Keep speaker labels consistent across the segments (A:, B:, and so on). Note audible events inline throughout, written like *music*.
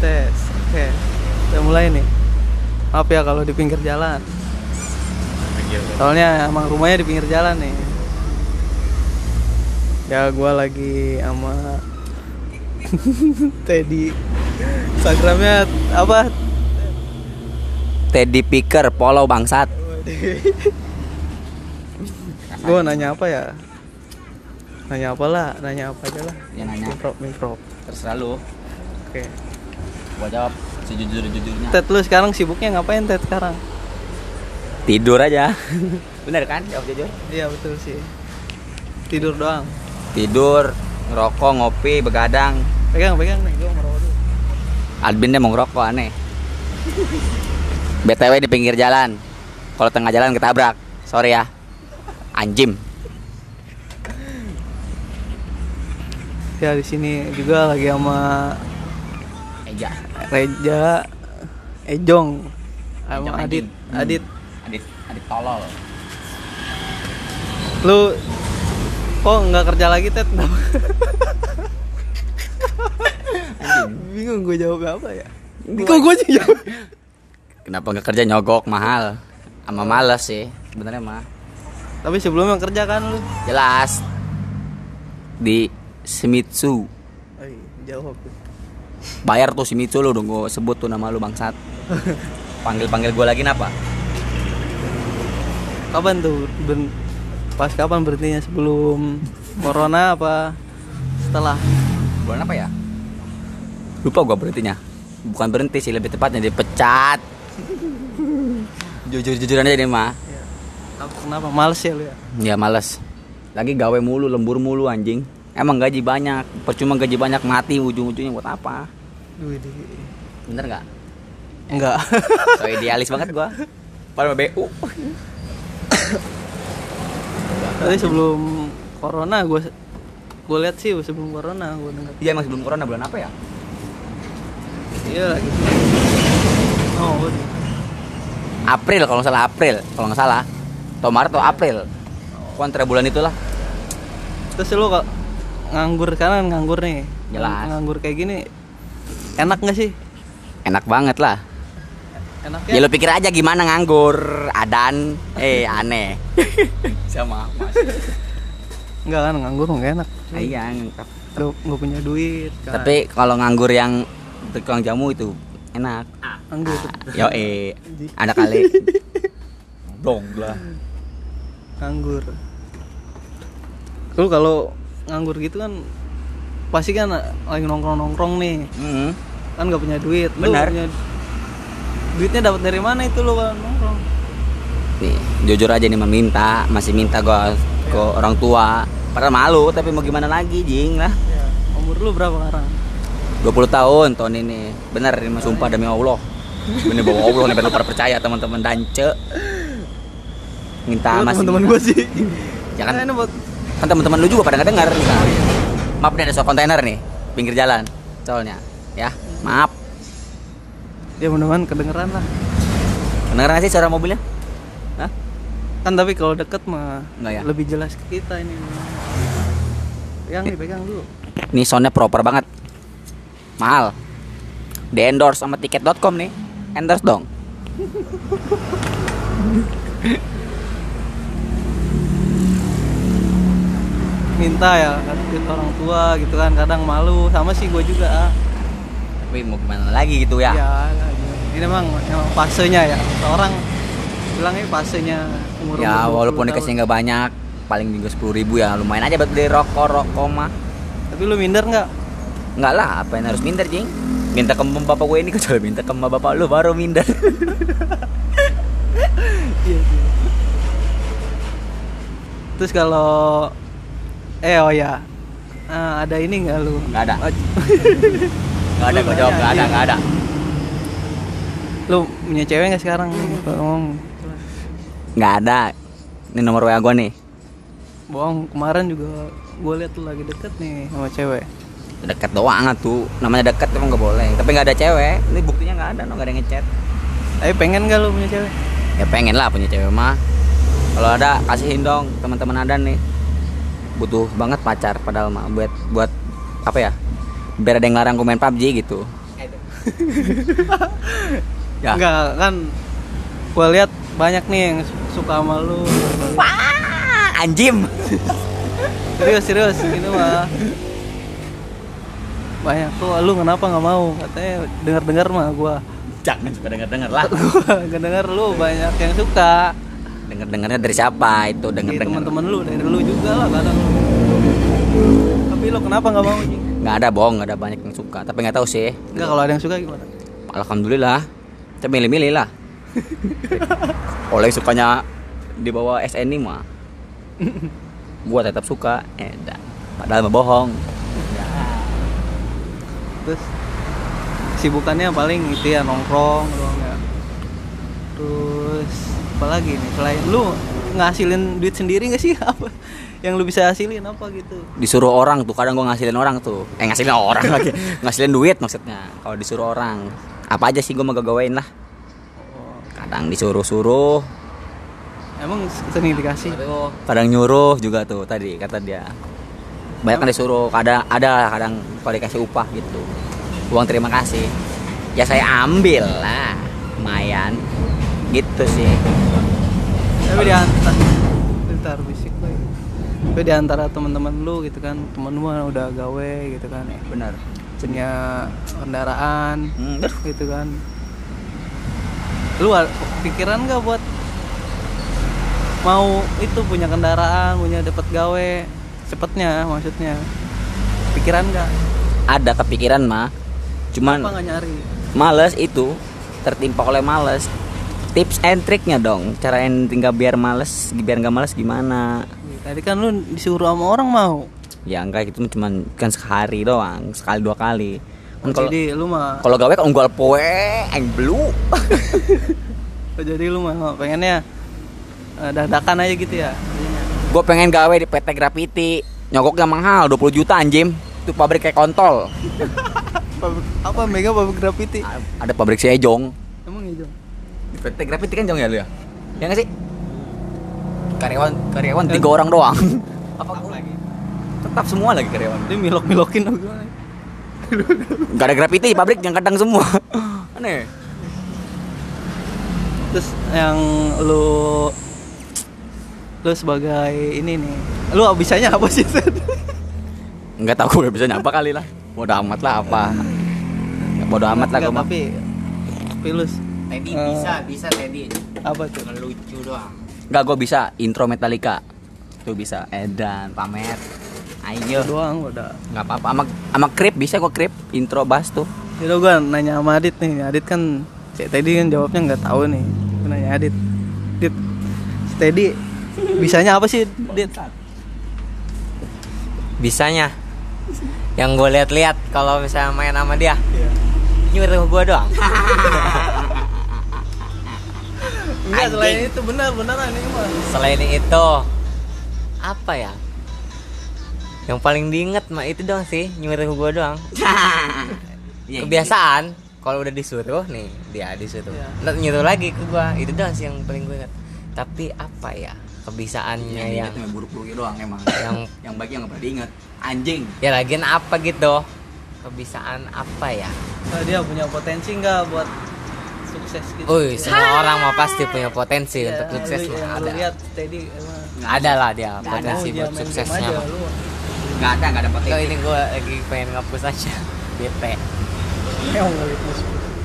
A: tes oke. Udah mulai nih. Maaf ya kalau di pinggir jalan. Soalnya emang rumahnya di pinggir jalan nih. Ya gua lagi sama *laughs* Teddy. Instagramnya apa?
B: Teddy Picker Polo bangsat. *laughs*
A: Gua nanya apa ya? Nanya apa lah nanya apa aja lah.
B: Ya, nanya.
A: mikro mikro
B: terserah lu.
A: Oke
B: gua jawab sejujur jujurnya
A: Ted lu sekarang sibuknya ngapain Ted sekarang?
B: Tidur aja. *laughs* Bener kan? Jawab jujur.
A: Iya betul sih. Tidur doang.
B: Tidur ngerokok ngopi begadang.
A: Pegang pegang nih gua ngerokok dulu.
B: Dia mau ngerokok aneh. BTW di pinggir jalan. Kalau tengah jalan ketabrak. Sorry ya. Anjim.
A: Ya di sini juga lagi sama
B: Eja.
A: Reja Ejong. Sama
B: Ejong.
A: Adit.
B: Hmm.
A: Adit.
B: Adit. Adit tolol.
A: Lu kok nggak kerja lagi Ted? *laughs* Bingung gue jawab apa ya? Kok gue jawab?
B: Kenapa nggak kerja nyogok mahal? Sama males sih sebenarnya mah.
A: Tapi sebelumnya kerja kan lu?
B: Jelas. Di Shimizu
A: Oi, jawab tuh.
B: Bayar tuh Shimizu lu dong gue sebut tuh nama lu bangsat. Panggil panggil gue lagi napa
A: kapan tuh? Ben- pas kapan berhentinya? Sebelum corona apa setelah?
B: Bulan apa ya? Lupa gue berhentinya. Bukan berhenti sih lebih tepatnya dipecat jujur jujuran aja nih mah.
A: Kenapa? Males ya lu ya?
B: Ya males. Lagi gawe mulu lembur mulu anjing emang gaji banyak percuma gaji banyak mati ujung-ujungnya buat apa? Bener nggak?
A: Enggak. *laughs*
B: So idealis banget gua. Pada BU
A: Tadi sebelum corona gue gue lihat sih sebelum corona gue dengar.
B: iya emang sebelum corona bulan apa ya?
A: Iya lagi. Oh, udah.
B: April kalau nggak salah April. Kalau nggak salah. Atau Maret atau April. Kontra bulan itulah.
A: Terus lu kok nganggur sekarang nganggur nih.
B: Jelas.
A: Nganggur kayak gini enak nggak sih?
B: enak banget lah
A: Enak
B: ya lu pikir aja gimana nganggur adan eh aneh *laughs* sama mas
A: Enggak kan nganggur nggak enak.
B: iya
A: Lu nggak punya duit. kan.
B: tapi kalau nganggur yang tukang jamu itu enak
A: nganggur.
B: yo eh ada kali dong lah
A: nganggur. Lu kalau nganggur gitu kan pasti kan lagi nongkrong-nongkrong nih.
B: Hmm.
A: Kan nggak punya duit.
B: Benar.
A: punya- duitnya dapat dari mana itu lu kalau nongkrong?
B: nih jujur aja nih meminta masih minta gua ke orang tua padahal malu tapi mau gimana lagi jing lah
A: Ya. Umur lu berapa sekarang?
B: 20 tahun tahun ini bener ini mah sumpah demi Allah bener bawa Allah nih bener percaya teman-teman dance minta
A: Lu
B: masih
A: teman-teman gue sih.
B: Ya kan?
A: Nah, ini buat
B: kan teman-teman lu juga pada nggak dengar Nah, maaf nih ada soal kontainer nih pinggir jalan soalnya ya maaf
A: ya mudah-mudahan kedengeran lah.
B: kedengeran sih suara mobilnya Hah?
A: Kan tapi kalau deket mah
B: Nggak ya?
A: lebih jelas ke kita ini. Pegang nih, pegang dulu.
B: ini soundnya proper banget mahal di endorse sama tiket.com nih endorse dong *laughs*
A: Minta ya duit orang tua gitu kan kadang malu sama sih gue juga. ah.
B: tapi mau gimana lagi gitu ya,
A: Ya, ini emang, emang fasenya ya. Orang bilangnya fasenya umur
B: ya walaupun dikasih nggak banyak paling juga sepuluh ribu ya lumayan aja buat beli rokok rokok mah
A: Tapi lu minder nggak?
B: nggak lah apa yang harus minder jing minta ke bapak gue ini *laughs* kecuali minta ke bapak lu baru minder *laughs*
A: Iya sih. Terus kalau eh oh ya Eh, ada ini nggak lu?
B: nggak ada.
A: Oh, *laughs*
B: nggak ada gue jawab nggak ada nggak ada.
A: Lu punya cewek nggak sekarang? Ngomong.
B: nggak ada. Ini nomor wa gue nih.
A: Bohong kemarin juga gue liat lu lagi deket nih sama cewek.
B: deket doang tuh namanya deket emang nggak boleh. Tapi nggak ada cewek. Ini buktinya nggak ada no nggak ada yang ngechat.
A: Tapi pengen gak lu punya cewek?
B: ya pengen lah punya cewek mah. Kalau ada kasihin dong teman-teman ada nih butuh banget pacar padahal mah buat buat apa ya biar ada yang larang gue main PUBG gitu *laughs* Ya.
A: Enggak kan gua lihat banyak nih yang su- suka sama lu.
B: Wah, anjim. *laughs*
A: Serius serius gitu mah. Banyak tuh lu kenapa nggak mau? Katanya dengar-dengar mah gua.
B: Jangan suka denger-denger lah. *laughs*
A: Gua denger lu banyak yang suka.
B: Denger-dengernya dari siapa itu
A: Dari
B: denger-denger.
A: teman-teman lu, dari lu juga lah kadang. Tapi lu kenapa nggak mau?
B: Nggak ada bohong, nggak ada banyak yang suka. Tapi nggak tahu sih.
A: Enggak kalau ada yang suka gimana?
B: Alhamdulillah. Kita milih-milih lah. *laughs* Oleh sukanya di bawah SNI mah. Gua tetap suka. Eh, dah. padahal mah bohong.
A: Terus sibukannya paling itu ya nongkrong doang ya. Apalagi nih selain lu ngasilin duit sendiri gak sih *laughs* apa yang lu bisa hasilin apa gitu?
B: Disuruh orang tuh, kadang gua ngasilin orang tuh. Eh ngasilin orang *laughs* lagi. Ngasilin duit maksudnya. Kalau disuruh orang, apa aja sih gua mau gagawain lah. Kadang disuruh-suruh,
A: emang sering dikasih?
B: kadang nyuruh juga tuh tadi kata dia banyak kan disuruh kadang ada kadang kalau dikasih upah gitu uang terima kasih ya saya ambil lah lumayan gitu sih
A: Tapi di antara bentar bisik lagi. Tapi di antara teman-teman lu gitu kan, temen lu mah udah gawe gitu kan ya.
B: benar
A: Punya kendaraan
B: hmm,
A: gitu kan. Lu pikiran gak buat mau itu punya kendaraan, punya dapat gawe cepetnya maksudnya. Pikiran gak?
B: ada kepikiran mah cuman
A: Apa nggak nyari?
B: males itu tertimpa oleh males tips and triknya dong cara yang tinggal biar males biar nggak males gimana
A: Tadi kan lu disuruh sama orang mau.
B: ya enggak gitu cuman kan sekali doang sekali dua kali kan kalau
A: Jadi lu mah
B: Kalau gawe kan unggal poe, aing belu. *laughs*
A: jadi lu mah pengennya eh, dadakan aja gitu ya.
B: Gue pengen gawe di PT Graffiti. Nyogoknya mahal 20 juta anjim. Itu pabrik kayak kontol. *laughs*
A: Pabrik, apa mega pabrik graffiti?
B: Ada pabrik Sejong.
A: Emang iya Jong?
B: Di PT Graffiti kan Jong ya lu ya? Ya nggak sih? Karyawan karyawan tiga orang doang. *laughs* Apa lagi? Tetap semua lagi karyawan.
A: Dia milok-milokin apa gimana?
B: Gak ada graffiti pabrik yang kadang semua. *laughs* Aneh.
A: Terus yang lu lu sebagai ini nih, lu bisanya apa sih?
B: Nggak tahu gue bisa nyapa kali lah. Bodoh amat lah apa. *laughs* Bodoh amat lah gue
A: tapi tapi lu s-
C: Teddy
A: Eh.
C: bisa, bisa Teddy.
A: apa tuh?
C: Ngelucu doang.
B: Enggak, gue bisa intro Metallica. Tuh bisa edan, pamer. Ayo.
A: Doang udah.
B: nggak apa-apa. Sama sama krip bisa gue krip intro bass tuh.
A: Itu gua nanya sama Adit nih. Adit kan si tadi kan jawabnya nggak tahu nih. Gua nanya Adit. Adit. Si Teddy bisanya apa sih, Adit?
C: Bisanya. Yang gue lihat-lihat kalau misalnya main sama dia, nyuruh gue doang. *laughs*
A: Enggak,
C: Anjing.
A: selain itu benar beneran ini mah.
C: Selain itu, apa ya? Yang paling diinget mah itu doang sih, nyuruh gue doang.
B: Iya, *laughs*
C: Kebiasaan, kalau udah disuruh nih, dia disuruh.
A: Iya.
C: Ntar nyuruh lagi ke gua. Itu doang sih yang paling gue inget. Tapi apa ya? Kebiasaannya yang
B: yang buruk-buruknya doang emang.
C: yang
B: yang baik yang nggak pernah diinget. Anjing.
C: ya lagian apa gitu? Kebiasaan apa ya?
A: Nah, dia punya potensi nggak buat sukses gitu?
C: Uy, semua orang mah pasti punya potensi
A: Ya,
C: untuk sukses
A: lu-
C: mah ada.
A: lihat Teddy emang
C: Ada lah dia
B: ada.
C: potensi
A: dia
C: buat suksesnya.
A: aja, lu.
B: Nggak ada, nggak ada potensi.
C: ini gue lagi pengen ngapus aja *laughs* bete.
A: Gitu.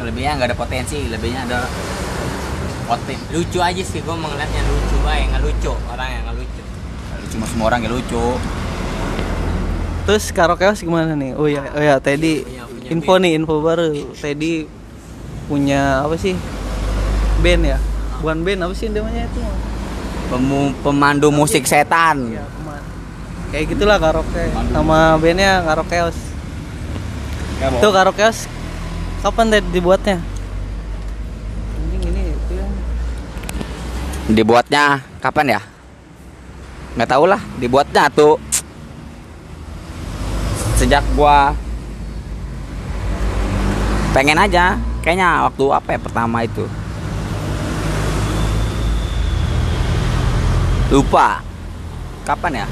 B: Lebihnya nggak ada potensi, lebihnya ada potensi.
C: Lucu aja sih gue ngeliatnya lucu bae, nggak lucu orang yang nggak lucu.
B: Cuma semua orang yang lucu.
A: Terus karaokeos gimana nih? Oh ya, oh ya Teddy.
C: Punya- punya
A: Info nih, info baru. Teddy punya apa sih? Band ya? Bukan band apa sih namanya itu?
B: Pemu- pemandu musik setan.
A: Iya, ke mana? Kayak gitulah karaoke. Nama bandnya karaokeos. Itu karaokeos kapan Ted dibuatnya? Anjing ini itu ya.
B: Dibuatnya kapan ya? Nggak tahu lah. Dibuatnya tuh sejak gua pengen aja. Kayaknya waktu apa ya pertama itu? Lupa. Kapan ya?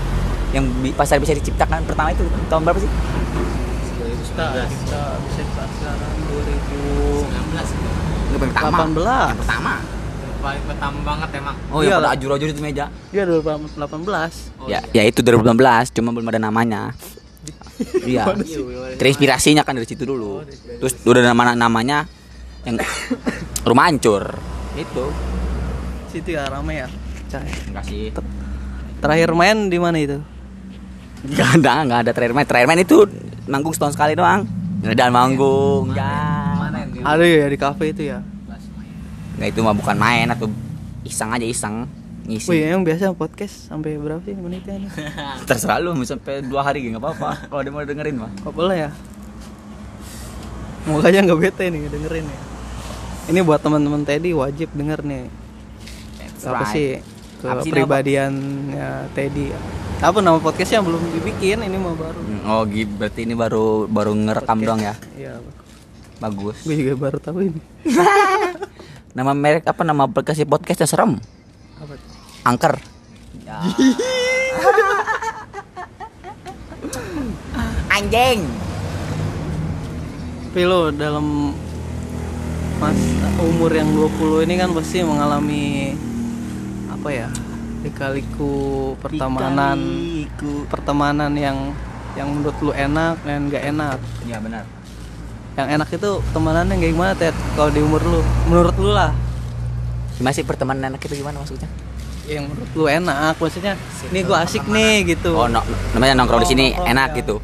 B: Yang bi- pasar bisa diciptakan pertama itu tahun berapa sih?
C: 2019
A: kita kita bisa pasaran
C: 19
B: Itu yang pertama.
A: 2018
B: Yang pertama.
C: Paling pertama banget emang.
B: Oh
A: Iyalah.
B: pada ajur-ajur itu meja.
A: Iya 2018
C: Oh,
B: ya, ya itu 2019 cuma belum ada namanya. *laughs* Iya. Terinspirasinya kan dari situ dulu. Terus udah nama namanya yang rumah hancur. Itu.
A: Situ ya rame ya. Cah.
B: enggak sih.
A: Terakhir main di mana itu?
B: Nggak ada nggak ada terakhir main. Terakhir main itu manggung setahun sekali doang. Dan manggung ya?
C: mana yang di
A: ada ya di kafe itu ya?
B: Nggak itu mah bukan main atau iseng aja iseng. Ngisi.
A: Wih, yang biasa podcast sampai berapa sih menitnya ini? *laughs*
B: terserah lu mau sampai dua hari nggak apa-apa. Kalau dia mau dengerin mah.
A: Kok boleh ya? Aja nggak bete nih dengerin ya. Ini buat teman-teman Teddy wajib denger nih.
B: That's
A: Apa
B: right.
A: sih kepribadiannya Teddy? Apa nama podcastnya belum dibikin? Ini mau baru.
B: Hmm, oh gitu berarti ini baru baru ngerekam doang ya
A: Iya.
B: bagus
A: Gue juga baru tahu ini. *laughs*
B: nama merek apa nama aplikasi podcastnya serem
A: Apa
B: angker *laughs* anjing
A: Tapi lo dalam mas umur yang 20 ini kan pasti mengalami apa ya? Dikaliku pertemanan pertemanan yang yang menurut lu enak dan gak enak.
B: iya benar
A: Yang enak itu temanannya kayak gimana Ted? Kalau di umur lu, menurut lu lah.
B: gimana sih pertemanan anak itu gimana maksudnya
A: Yang menurut lu enak, maksudnya ini gua asik nih gitu.
B: oh no, namanya nongkrong di sini
A: Nongkrong,
B: enak
A: ya.
B: gitu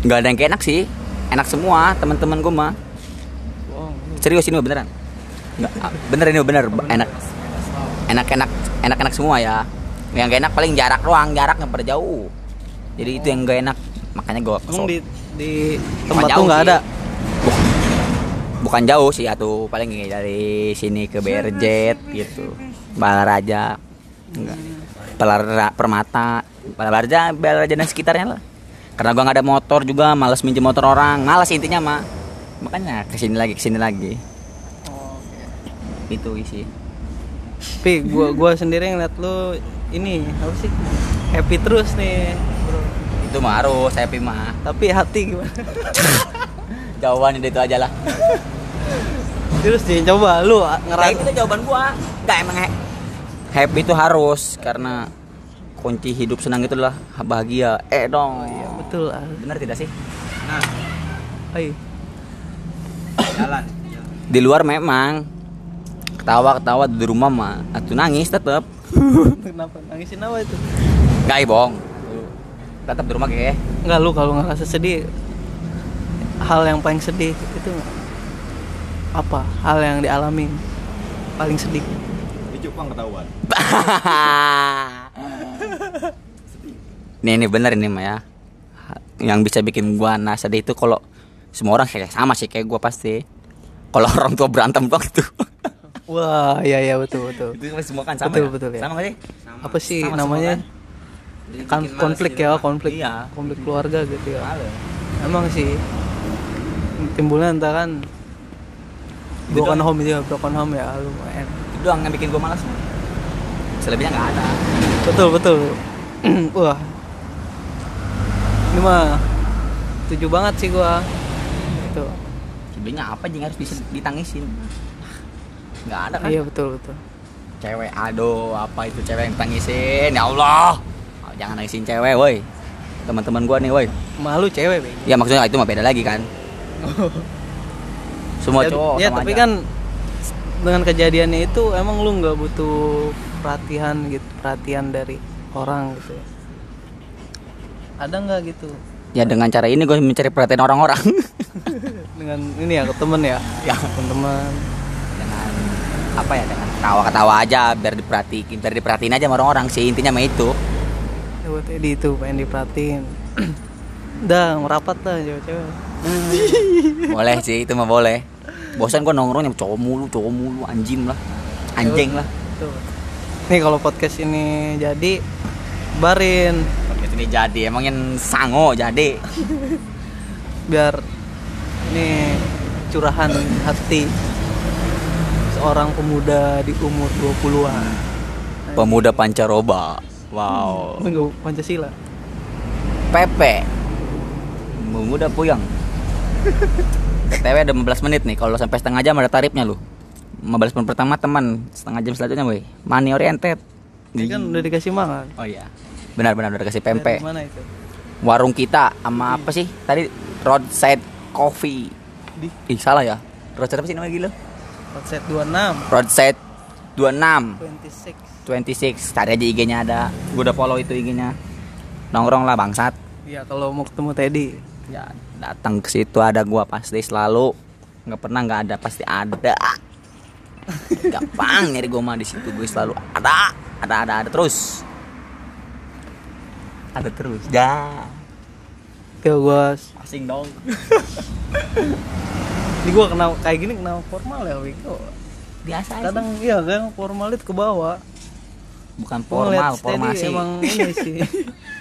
B: nggak ada yang kayak enak sih enak semua teman-teman gue mah. Serius ini beneran. Nggak ah, bener ini bener enak. Enak enak enak enak semua ya. Yang gak enak paling jarak doang jarak yang pada jauh. Jadi itu yang gak enak makanya gue
A: Emang di di tempat
B: jauh
A: nggak ada.
B: bukan jauh sih atau paling dari sini ke Berjet gitu. Balaraja enggak Balara Permata. Balaraja Balaraja dan sekitarnya lah. Karena gua nggak ada motor juga males minjem motor orang. Males intinya mah makanya ke sini lagi ke sini lagi itu isi
A: Tapi gua gua sendiri ngeliat lu ini apa sih? Happy terus nih, bro.
B: itu mah harus happy mah
A: Tapi hati gimana? *laughs*
B: jawabannya itu aja lah
A: Terus sih coba lu
B: Nah,
A: ngeras
B: itu jawaban gua nggak emang ha- happy itu harus karena kunci hidup senang itu adalah bahagia eh dong
A: Iya, betul.
B: benar tidak sih
A: Ayo.
C: Jalan
B: di luar memang ketawa ketawa di rumah mah atau nangis tetap *laughs*
A: Kenapa nangisin apa itu?
B: gak bong tetap di rumah kayak
A: Enggak lu kalau ngerasa sedih hal yang paling sedih itu apa? Hal yang dialami paling sedih.
D: Di Jepang ketahuan. *laughs*
B: nih ini bener ini mah ya yang bisa bikin gua nah sedih itu kalau semua orang kayak sama sih kayak gua pasti kalau *laughs* orang tua berantem tuh
A: Wah, iya iya betul betul.
B: itu semua kan sama
A: Betul,
B: ya?
A: betul, ya.
B: sama gak sih
A: Apa sih
B: Sama
A: namanya? Kan
B: males
A: konflik
B: di
A: ya,
B: rumah.
A: konflik.
B: iya
A: Konflik keluarga gitu ya.
B: Males.
A: Emang sih timbulnya entah kan broken home itu ya, broken home ya lumayan.
B: itu doang yang bikin gua malas selebihnya nggak ada
A: Betul betul. *clears throat* Wah. Ini mah setuju banget sih gua. Itu.
B: selebihnya apa yang harus dis- ditangisin nggak ada kan
A: Iya betul betul.
B: cewek aduh apa itu cewek yang tangisin ya Allah Oh, jangan nangisin cewek woi teman-teman gua nih woi
A: Malu cewek, Bang.
B: ya maksudnya itu mah beda lagi kan *laughs* semua
A: Ya,
B: cowok
A: ya
B: sama
A: tapi
B: aja.
A: kan dengan kejadiannya itu emang lu nggak butuh perhatian gitu, perhatian dari orang gitu. ya. Ada nggak gitu?
B: ya dengan cara ini gue mencari perhatian orang-orang *laughs*
A: Dengan ini ya ke temen ya,
B: ya
A: teman-teman.
B: dengan apa ya dengan ketawa-ketawa aja biar diperhatiin biar diperhatiin aja sama orang-orang sih intinya mah itu
A: Ya buat Edi itu pengen diperhatiin. *clears throat* Udah merapat lah cewek-cewek. *laughs*
B: boleh sih itu mah boleh bosan gue nongkrongnya cowok mulu cowok mulu anjing lah anjing lah
A: Tuh. Nih kalau podcast ini jadi barin
B: podcast ini jadi emang yang sango jadi *laughs*
A: biar ini curahan hati seorang pemuda di umur 20-an.
B: pemuda pancaroba wow *laughs*
A: Enggak Pancasila.
B: Pepe Bumbu udah puyeng. BTW ada 15 menit nih. Kalau sampai setengah jam ada tarifnya lu. 15 menit pertama teman, setengah jam selanjutnya boy. Money oriented.
A: Ini kan udah dikasih makan.
B: Oh iya. Benar benar udah kasih pempek.
A: Dari mana itu?
B: Warung kita sama apa sih? Tadi roadside coffee.
A: Di
B: Ih, salah ya. Roadside apa sih namanya gila?
A: set 26
B: Roadside 26
A: 26
B: 26 Cari aja IG-nya ada. Gue udah follow itu IG-nya. Nongkrong lah bangsat.
A: Iya kalau mau ketemu Teddy
B: Ya, datang ke situ ada gua pasti selalu nggak pernah nggak ada pasti ada. *laughs* Gampang nyari gua mah di situ gue selalu ada, ada ada ada terus. Ada terus. Ya.
A: Ya gua
B: Asing dong. *laughs*
A: Ini gua kenal kayak gini kenal formal ya Wiko
B: Biasa
A: Kadang iya kan formal itu ke bawah
B: bukan
A: ngeliat
B: formal, formasi.
A: Emang ini sih.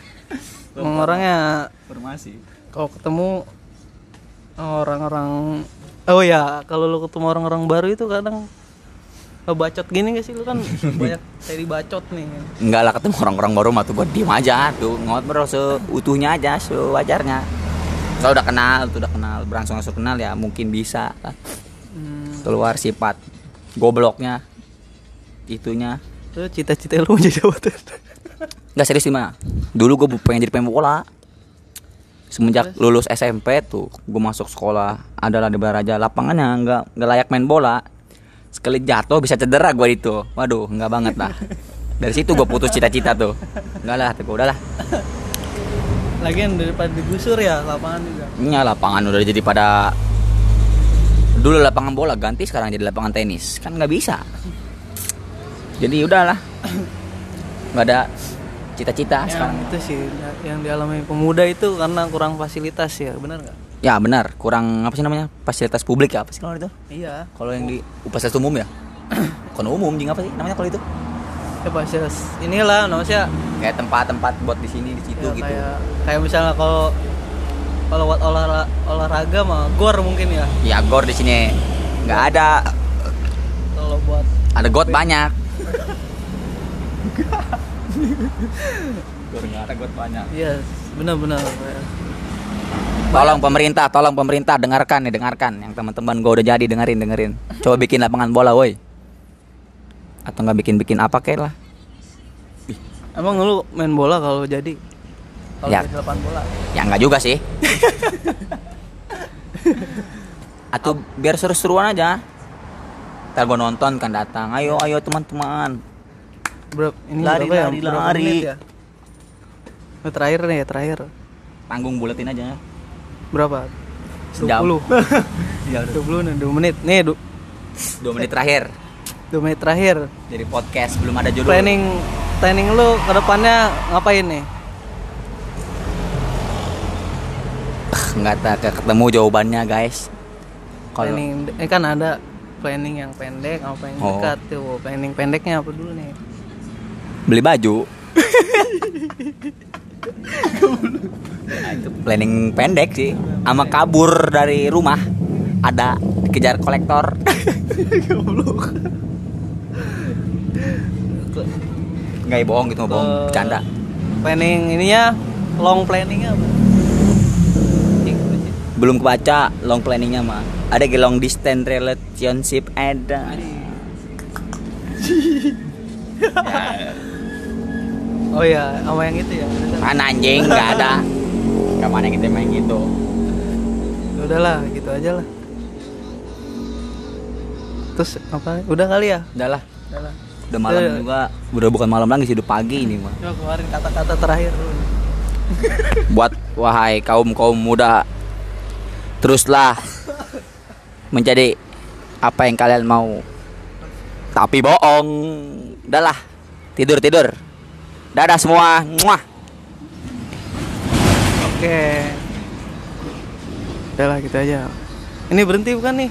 A: *laughs* Emang orangnya
B: formasi.
A: kalau ketemu orang-orang Oh ya kalau lu ketemu orang-orang baru itu kadang ngebacot gini gak sih? Lu kan *laughs* banyak Teddy bacot nih.
B: Enggak lah ketemu orang-orang baru mah tuh gua diem aja tuh. Ngobrol seutuhnya aja sewajarnya. Kalau udah kenal, tuh udah kenal, berangsur-angsur kenal ya mungkin bisa lah.
A: Hmm,
B: keluar sifat gobloknya itunya.
A: Lu cita-cita lu mau jadi apa tuh?
B: nggak serius sih mah dulu gue pengen jadi pemain bola. Semenjak lulus SMP tuh gue masuk sekolah adalah di Baraja. Lapangannya nggak nggak layak main bola sekali jatuh bisa cedera gue itu waduh nggak banget lah. Dari situ gue putus cita-cita tuh. Nggak lah gue udah lah
A: Lagian daripada digusur ya lapangan juga.
B: Ini ya, lapangan udah jadi pada dulu lapangan bola ganti sekarang jadi lapangan tenis. Kan nggak bisa. Jadi udahlah. Nggak ada cita-cita
A: Yang
B: sekarang.
A: itu sih yang dialami pemuda itu karena kurang fasilitas ya benar nggak?
B: Ya benar, kurang apa sih namanya? Fasilitas publik ya apa sih kalau itu?
A: Iya
B: Kalau yang di fasilitas umum ya? *clears throat* Bukan umum, jing apa sih namanya kalau itu?
A: ya fasilitas inilah maksudnya
B: Kayak tempat-tempat buat di sini di situ
A: ya,
B: gitu.
A: kayak kayak misalnya kalau kalau buat olahraga olahraga mah gor mungkin ya
B: Ya gor di sini nggak ada,
A: kalau buat
B: ada got banyak. *laughs* gor nggak ada got banyak.
A: iya benar-benar
B: Tolong pemerintah, tolong pemerintah dengarkan nih, dengarkan yang teman-teman gue udah jadi dengerin dengerin. Coba bikin lapangan bola, woi. Atau nggak bikin-bikin apa kayak lah?
A: emang lu main bola kalau jadi kalau
B: Ya.
A: jadi lapangan bola
B: Ya nggak juga sih. *laughs* Atau biar seru-seruan aja. Ntar gue nonton kan datang. Ayo ayo teman-teman.
A: berapa ini
B: Lari,
A: ya?
B: lari, lari.
A: menit ya? Oh, terakhir nih ya terakhir
B: Panggung buletin aja.
A: berapa
B: Sejam.
A: 20 *laughs*
B: Ya udah.
A: 20 nih 2 menit nih du-
B: Dua menit terakhir
A: 2 menit terakhir
B: dari podcast belum ada judul.
A: planning planning lu ke depannya ngapain nih
B: Nggak tak ketemu jawabannya guys. Kalau
A: planning ini kan ada planning yang pendek sama yang
B: Oh.
A: dekat tuh planning pendeknya apa dulu nih
B: beli baju. *laughs* Nah, itu planning pendek sih. Sama kabur dari rumah. Ada dikejar kolektor. Nggak bohong gitu bohong
A: Ke-
B: bercanda.
A: planning ininya long planningnya apa
B: Belum kebaca long planningnya mah. Ada ke long distance relationship ada.
A: Oh ya sama yang itu ya?
B: Mana anjing? Nggak ada. Gak mana kita main gitu.
A: Ya udahlah gitu aja lah. Terus apa? Udah kali ya?
B: Udah lah.
A: udah
B: malam juga. Udah bukan malam lagi sih, udah pagi ini mah.
A: Coba keluarin kata-kata terakhir *laughs*
B: buat wahai kaum kaum muda teruslah menjadi apa yang kalian mau. Tapi bohong. Udahlah tidur tidur dadah semua. Muah.
A: oke. Udah lah gitu aja. Ini berhenti bukan nih